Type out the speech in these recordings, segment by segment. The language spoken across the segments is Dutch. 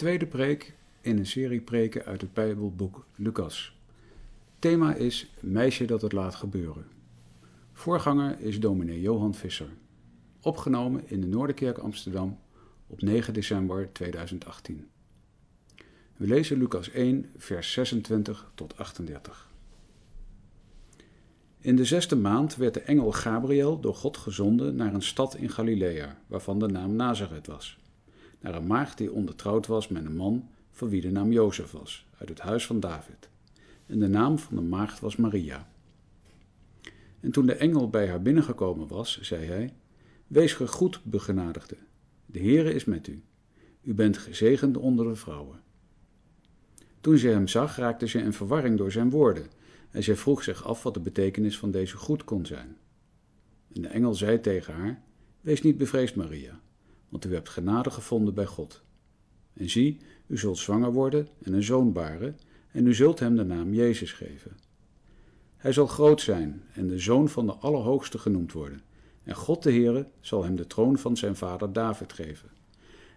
Tweede preek in een serie preken uit het Bijbelboek Lucas. Thema is Meisje dat het laat gebeuren. Voorganger is dominee Johan Visser. Opgenomen in de Noorderkerk Amsterdam op 9 december 2018. We lezen Lucas 1, vers 26 tot 38. In de zesde maand werd de engel Gabriel door God gezonden naar een stad in Galilea, waarvan de naam Nazareth was. Naar een maagd die ondertrouwd was met een man van wie de naam Jozef was, uit het huis van David. En de naam van de maagd was Maria. En toen de engel bij haar binnengekomen was, zei hij: Wees gegroet, begenadigde. De Heere is met u. U bent gezegend onder de vrouwen. Toen ze hem zag, raakte ze in verwarring door zijn woorden en zij vroeg zich af wat de betekenis van deze groet kon zijn. En de engel zei tegen haar: Wees niet bevreesd, Maria, want u hebt genade gevonden bij God. En zie, u zult zwanger worden en een zoon baren, en u zult hem de naam Jezus geven. Hij zal groot zijn en de zoon van de Allerhoogste genoemd worden. En God de Heere zal hem de troon van zijn vader David geven.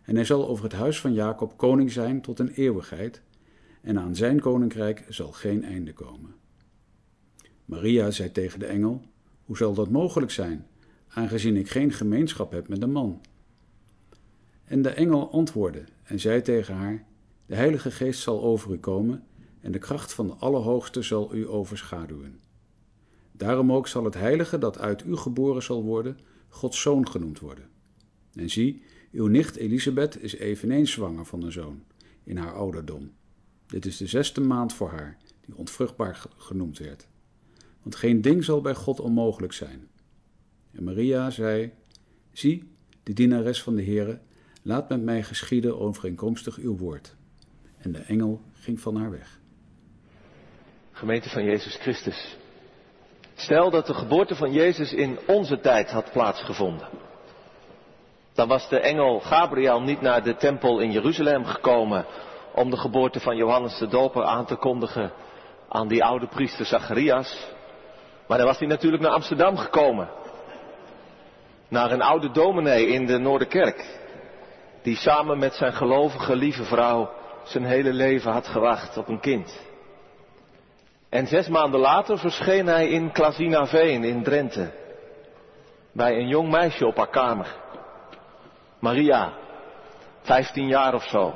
En hij zal over het huis van Jacob koning zijn tot een eeuwigheid, en aan zijn koninkrijk zal geen einde komen. Maria zei tegen de engel: Hoe zal dat mogelijk zijn, aangezien ik geen gemeenschap heb met een man? En de engel antwoordde en zei tegen haar: De Heilige Geest zal over u komen en de kracht van de Allerhoogste zal u overschaduwen. Daarom ook zal het Heilige dat uit u geboren zal worden, Gods zoon genoemd worden. En zie, uw nicht Elisabeth is eveneens zwanger van een zoon, in haar ouderdom. Dit is de zesde maand voor haar, die ontvruchtbaar genoemd werd want geen ding zal bij God onmogelijk zijn. En Maria zei, zie, de dienares van de Heere, laat met mij geschieden overeenkomstig uw woord. En de engel ging van haar weg. Gemeente van Jezus Christus. Stel dat de geboorte van Jezus in onze tijd had plaatsgevonden. Dan was de engel Gabriel niet naar de tempel in Jeruzalem gekomen om de geboorte van Johannes de Doper aan te kondigen aan die oude priester Zacharias. Maar dan was hij natuurlijk naar Amsterdam gekomen. Naar een oude dominee in de Noorderkerk. Die samen met zijn gelovige lieve vrouw zijn hele leven had gewacht op een kind. En zes maanden later verscheen hij in Klazinaveen in Drenthe. Bij een jong meisje op haar kamer. Maria, vijftien jaar of zo.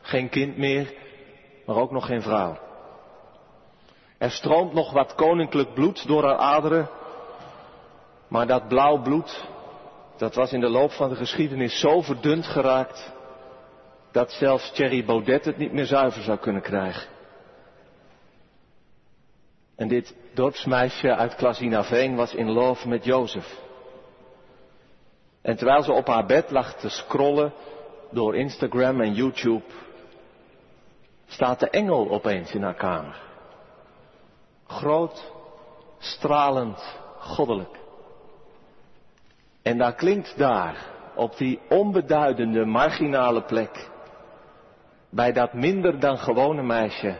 Geen kind meer, maar ook nog geen vrouw. Er stroomt nog wat koninklijk bloed door haar aderen. Maar dat blauw bloed, dat was in de loop van de geschiedenis zo verdund geraakt, dat zelfs Thierry Baudet het niet meer zuiver zou kunnen krijgen. En dit dorpsmeisje uit Klazinaveen was in love met Jozef. En terwijl ze op haar bed lag te scrollen door Instagram en YouTube, staat de engel opeens in haar kamer. Groot, stralend, goddelijk. En daar klinkt daar, op die onbeduidende, marginale plek, bij dat minder dan gewone meisje,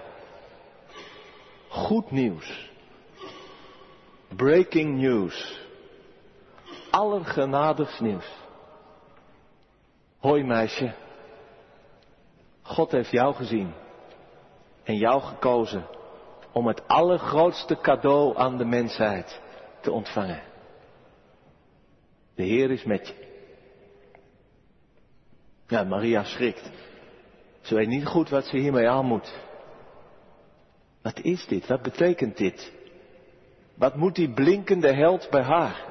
goed nieuws. Breaking news. Allergenadigst nieuws. Hoi meisje, God heeft jou gezien en jou gekozen om het allergrootste cadeau aan de mensheid te ontvangen. De Heer is met je. Ja, Maria schrikt. Ze weet niet goed wat ze hiermee aan moet. Wat is dit? Wat betekent dit? Wat moet die blinkende held bij haar?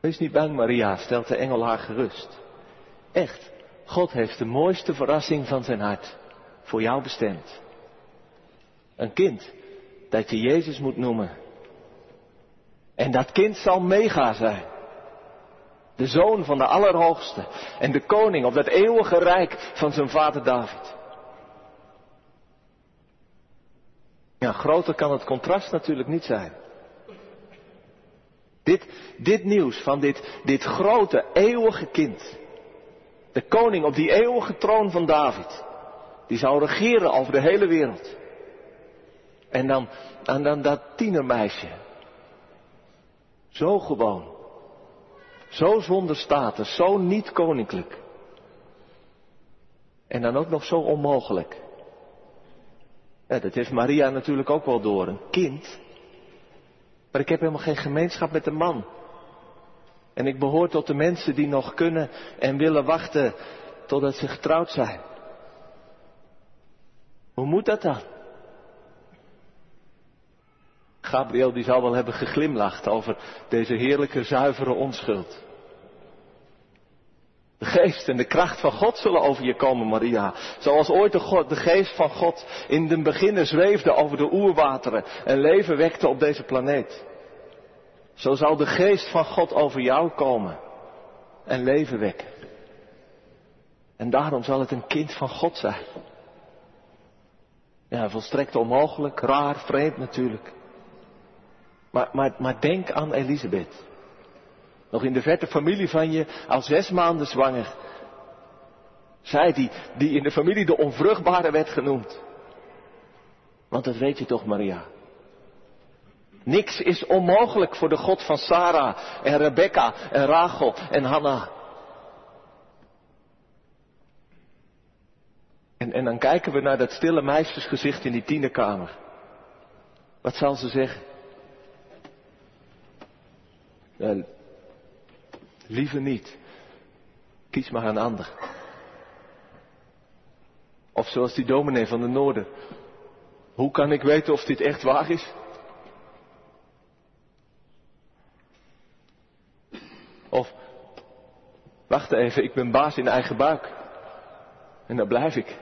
Wees niet bang, Maria, stelt de engel haar gerust. Echt, God heeft de mooiste verrassing van zijn hart voor jou bestemd. Een kind dat je Jezus moet noemen. En dat kind zal mega zijn. De zoon van de Allerhoogste en de koning op dat eeuwige rijk van zijn vader David. Ja, groter kan het contrast natuurlijk niet zijn. Dit, dit nieuws van dit, dit grote eeuwige kind. De koning op die eeuwige troon van David. Die zou regeren over de hele wereld. En dan, en dan dat tienermeisje. Zo gewoon. Zo zonder status, zo niet koninklijk. En dan ook nog zo onmogelijk. Dat heeft Maria natuurlijk ook wel door. Een kind. Maar ik heb helemaal geen gemeenschap met een man. En ik behoor tot de mensen die nog kunnen en willen wachten totdat ze getrouwd zijn. Hoe moet dat dan? Gabriel die zal wel hebben geglimlacht over deze heerlijke zuivere onschuld. De geest en de kracht van God zullen over je komen, Maria. Zoals ooit de, God, de geest van God in den beginnen zweefde over de oerwateren en leven wekte op deze planeet. Zo zal de geest van God over jou komen en leven wekken. En daarom zal het een kind van God zijn. Ja, volstrekt onmogelijk, raar, vreemd natuurlijk. Maar, maar, denk aan Elisabeth. Nog in de verte familie van je, al zes maanden zwanger. Zij die, die in de familie de onvruchtbare werd genoemd. Want dat weet je toch, Maria. Niks is onmogelijk voor de God van Sarah en Rebecca en Rachel en Hanna. En, en dan kijken we naar dat stille meisjesgezicht in die tienerkamer. Wat zal ze zeggen? Ja, liever niet. Kies maar een ander. Of zoals die dominee van de Noorden. Hoe kan ik weten of dit echt waar is? Of, wacht even, ik ben baas in eigen buik. En daar blijf ik.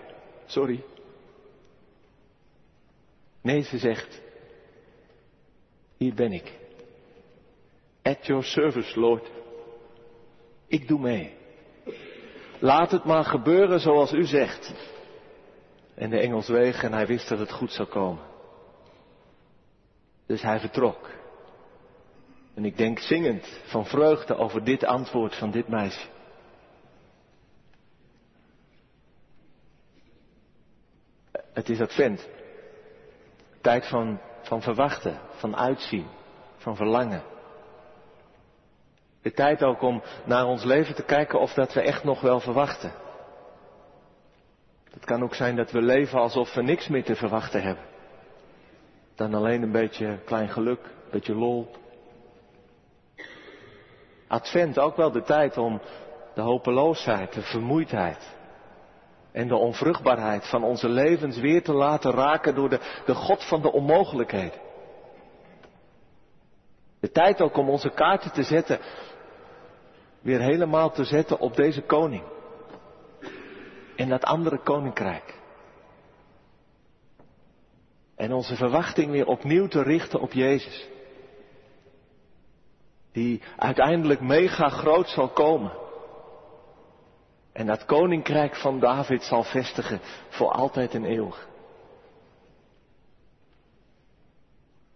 Sorry. Nee, ze zegt, hier ben ik. At your service, Lord. Ik doe mee. Laat het maar gebeuren zoals u zegt. En de engel zweeg en hij wist dat het goed zou komen. Dus hij vertrok. En ik denk zingend van vreugde over dit antwoord van dit meisje. Het is advent. Tijd van, van verwachten, van uitzien, van verlangen. De tijd ook om naar ons leven te kijken of dat we echt nog wel verwachten. Het kan ook zijn dat we leven alsof we niks meer te verwachten hebben. Dan alleen een beetje klein geluk, een beetje lol. Advent ook wel de tijd om de hopeloosheid, de vermoeidheid en de onvruchtbaarheid van onze levens weer te laten raken door de, de God van de onmogelijkheden. De tijd ook om onze kaarten te zetten weer helemaal te zetten op deze koning. En dat andere koninkrijk. En onze verwachting weer opnieuw te richten op Jezus. Die uiteindelijk mega groot zal komen. En dat koninkrijk van David zal vestigen voor altijd en eeuwig.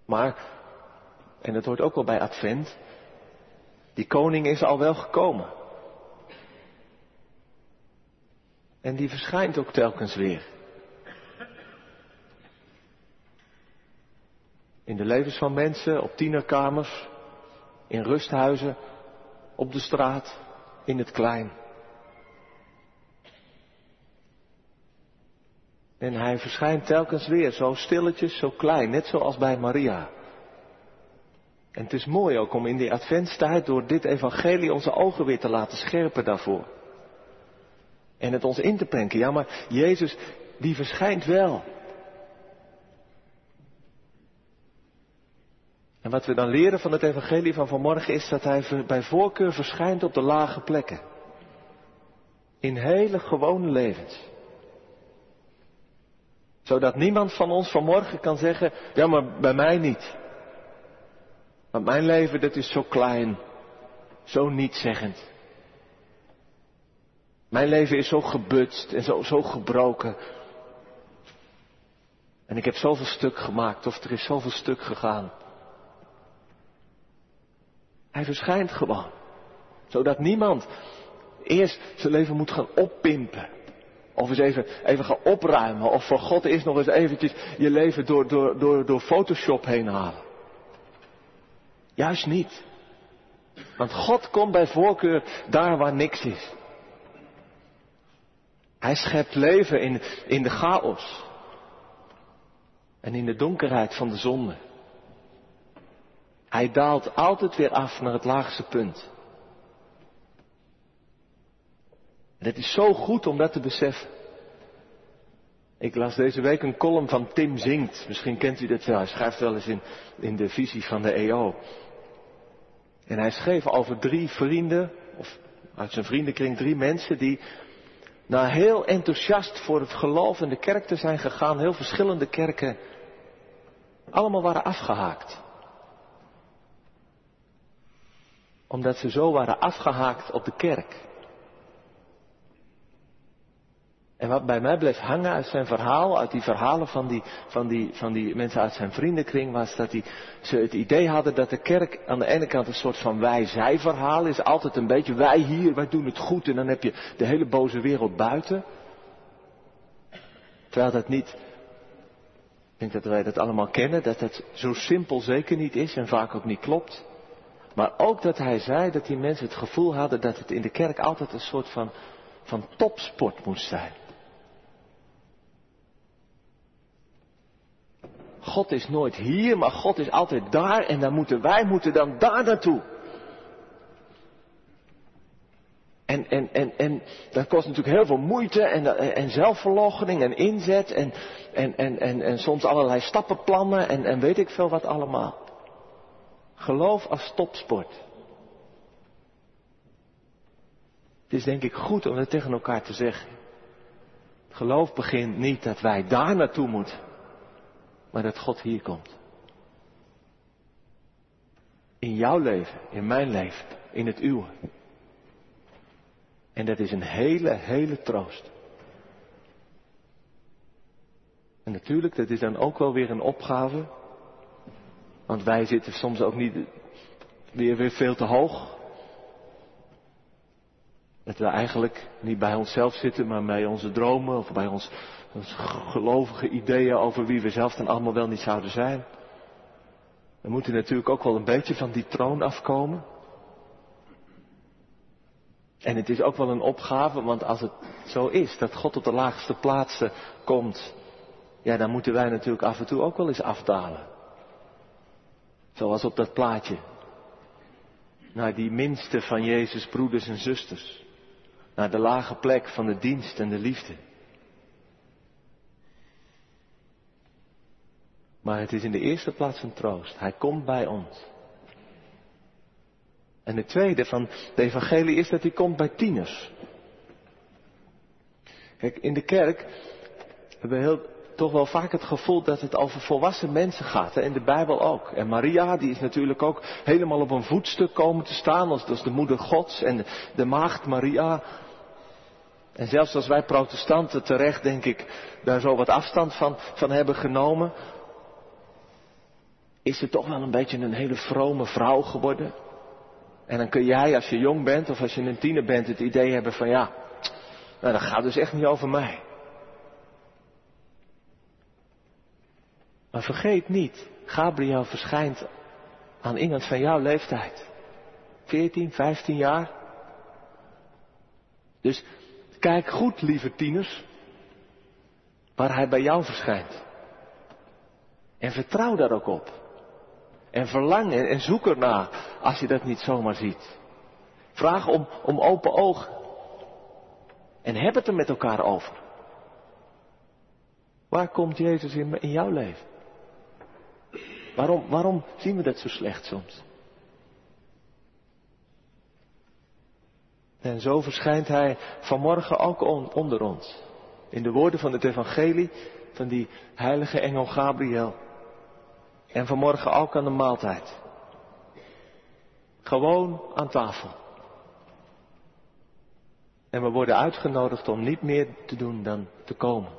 Maar, en dat hoort ook wel bij Advent, die koning is al wel gekomen. En die verschijnt ook telkens weer. In de levens van mensen, op tienerkamers, in rusthuizen, op de straat, in het klein. En hij verschijnt telkens weer, zo stilletjes, zo klein, net zoals bij Maria. En het is mooi ook om in die adventstijd door dit evangelie onze ogen weer te laten scherpen daarvoor. En het ons in te prenken. Ja, maar Jezus, die verschijnt wel. En wat we dan leren van het evangelie van vanmorgen is dat hij bij voorkeur verschijnt op de lage plekken. In hele gewone levens. Zodat niemand van ons vanmorgen kan zeggen, ja maar bij mij niet. Want mijn leven, dat is zo klein, zo nietzeggend. Mijn leven is zo gebutst en zo, zo gebroken. En ik heb zoveel stuk gemaakt, of er is zoveel stuk gegaan. Hij verschijnt gewoon. Zodat niemand eerst zijn leven moet gaan oppimpen. Of eens even, even gaan opruimen. Of voor God eerst nog eens eventjes je leven door, door, door, door Photoshop heen halen. Juist niet. Want God komt bij voorkeur daar waar niks is. Hij schept leven in, in de chaos. En in de donkerheid van de zonde. Hij daalt altijd weer af naar het laagste punt. En het is zo goed om dat te beseffen. Ik las deze week een column van Tim Zingt. Misschien kent u dat wel. Hij schrijft wel eens in, in de visie van de EO. En hij schreef over drie vrienden, of uit zijn vriendenkring drie mensen die na heel enthousiast voor het geloof in de kerk te zijn gegaan, heel verschillende kerken, allemaal waren afgehaakt. Omdat ze zo waren afgehaakt op de kerk. En wat bij mij bleef hangen uit zijn verhaal, uit die verhalen van die, van die, van die mensen uit zijn vriendenkring, was dat die, ze het idee hadden dat de kerk aan de ene kant een soort van wij-zij verhaal is. Altijd een beetje wij hier, wij doen het goed en dan heb je de hele boze wereld buiten. Terwijl dat niet, ik denk dat wij dat allemaal kennen, dat het zo simpel zeker niet is en vaak ook niet klopt. Maar ook dat hij zei dat die mensen het gevoel hadden dat het in de kerk altijd een soort van, van topsport moest zijn. God is nooit hier, maar God is altijd daar en dan moeten wij moeten dan daar naartoe. En, en, en, en dat kost natuurlijk heel veel moeite en, en zelfverloochening en inzet en, en, en, en, en soms allerlei stappenplannen en, en weet ik veel wat allemaal. Geloof als topsport. Het is denk ik goed om het tegen elkaar te zeggen. Geloof begint niet dat wij daar naartoe moeten maar dat God hier komt. In jouw leven, in mijn leven, in het uwe. En dat is een hele, hele troost. En natuurlijk, dat is dan ook wel weer een opgave. Want wij zitten soms ook niet weer, weer veel te hoog. Dat we eigenlijk niet bij onszelf zitten, maar bij onze dromen of bij ons gelovige ideeën over wie we zelf dan allemaal wel niet zouden zijn. We moeten natuurlijk ook wel een beetje van die troon afkomen. En het is ook wel een opgave, want als het zo is dat God op de laagste plaatsen komt, ja, dan moeten wij natuurlijk af en toe ook wel eens afdalen. Zoals op dat plaatje. Naar die minste van Jezus' broeders en zusters. Naar de lage plek van de dienst en de liefde. Maar het is in de eerste plaats een troost. Hij komt bij ons. En het tweede van de evangelie is dat hij komt bij tieners. Kijk, in de kerk hebben we heel, toch wel vaak het gevoel dat het over volwassen mensen gaat. Hè? In de Bijbel ook. En Maria, die is natuurlijk ook helemaal op een voetstuk komen te staan als, de moeder Gods. En de maagd Maria. En zelfs als wij protestanten terecht, denk ik, daar zo wat afstand van, van hebben genomen is ze toch wel een beetje een hele vrome vrouw geworden. En dan kun jij, als je jong bent of als je een tiener bent, het idee hebben van ja, nou dat gaat dus echt niet over mij. Maar vergeet niet, Gabriel verschijnt aan iemand van jouw leeftijd. 14, 15 jaar. Dus kijk goed, lieve tieners, waar hij bij jou verschijnt. En vertrouw daar ook op. En verlang en zoek ernaar als je dat niet zomaar ziet. Vraag om, om open ogen. En heb het er met elkaar over. Waar komt Jezus in, in jouw leven? Waarom, waarom zien we dat zo slecht soms? En zo verschijnt hij vanmorgen ook onder ons. In de woorden van het evangelie van die heilige engel Gabriel. En vanmorgen ook aan de maaltijd. Gewoon aan tafel. En we worden uitgenodigd om niet meer te doen dan te komen.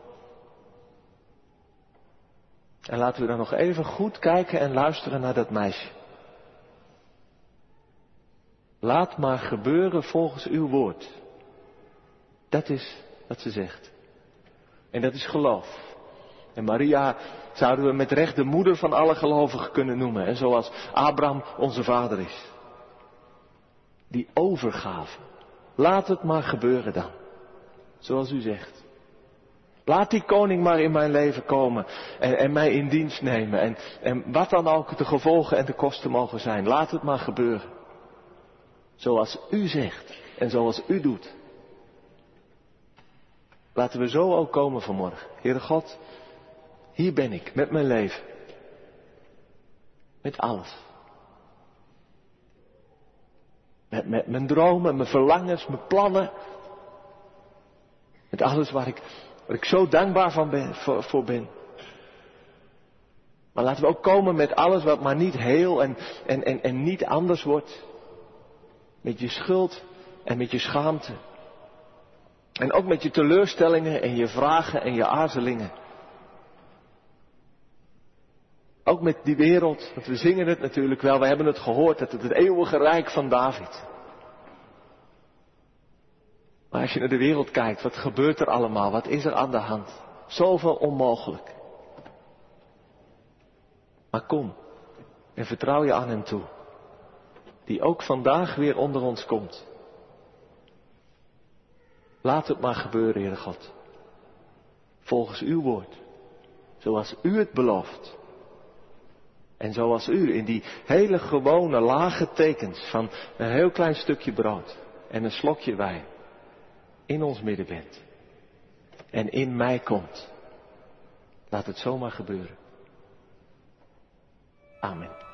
En laten we dan nog even goed kijken en luisteren naar dat meisje. Laat maar gebeuren volgens uw woord. Dat is wat ze zegt. En dat is geloof. En Maria zouden we met recht de moeder van alle gelovigen kunnen noemen. En zoals Abraham onze vader is. Die overgave. Laat het maar gebeuren dan. zoals u zegt. Laat die koning maar in mijn leven komen en, en mij in dienst nemen. En, en wat dan ook de gevolgen en de kosten mogen zijn, laat het maar gebeuren. Zoals u zegt en zoals u doet. Laten we zo ook komen vanmorgen. Heere God, hier ben ik met mijn leven. Met alles. Met, mijn dromen, mijn verlangens, mijn plannen. Met alles waar ik, waar ik zo dankbaar van voor, voor ben. Maar laten we ook komen met alles wat maar niet heel en, en, en, en niet anders wordt. Met je schuld en met je schaamte. En ook met je teleurstellingen en je vragen en je aarzelingen. Ook met die wereld, want we zingen het natuurlijk wel, we hebben het gehoord, dat het het eeuwige rijk van David. Maar als je naar de wereld kijkt, wat gebeurt er allemaal? Wat is er aan de hand? Zoveel onmogelijk. Maar kom en vertrouw je aan Hem toe, die ook vandaag weer onder ons komt. Laat het maar gebeuren, Heere God. Volgens uw woord. Zoals u het belooft. En zoals u in die hele gewone lage tekens van een heel klein stukje brood en een slokje wijn in ons midden bent. En in mij komt. Laat het zomaar gebeuren. Amen.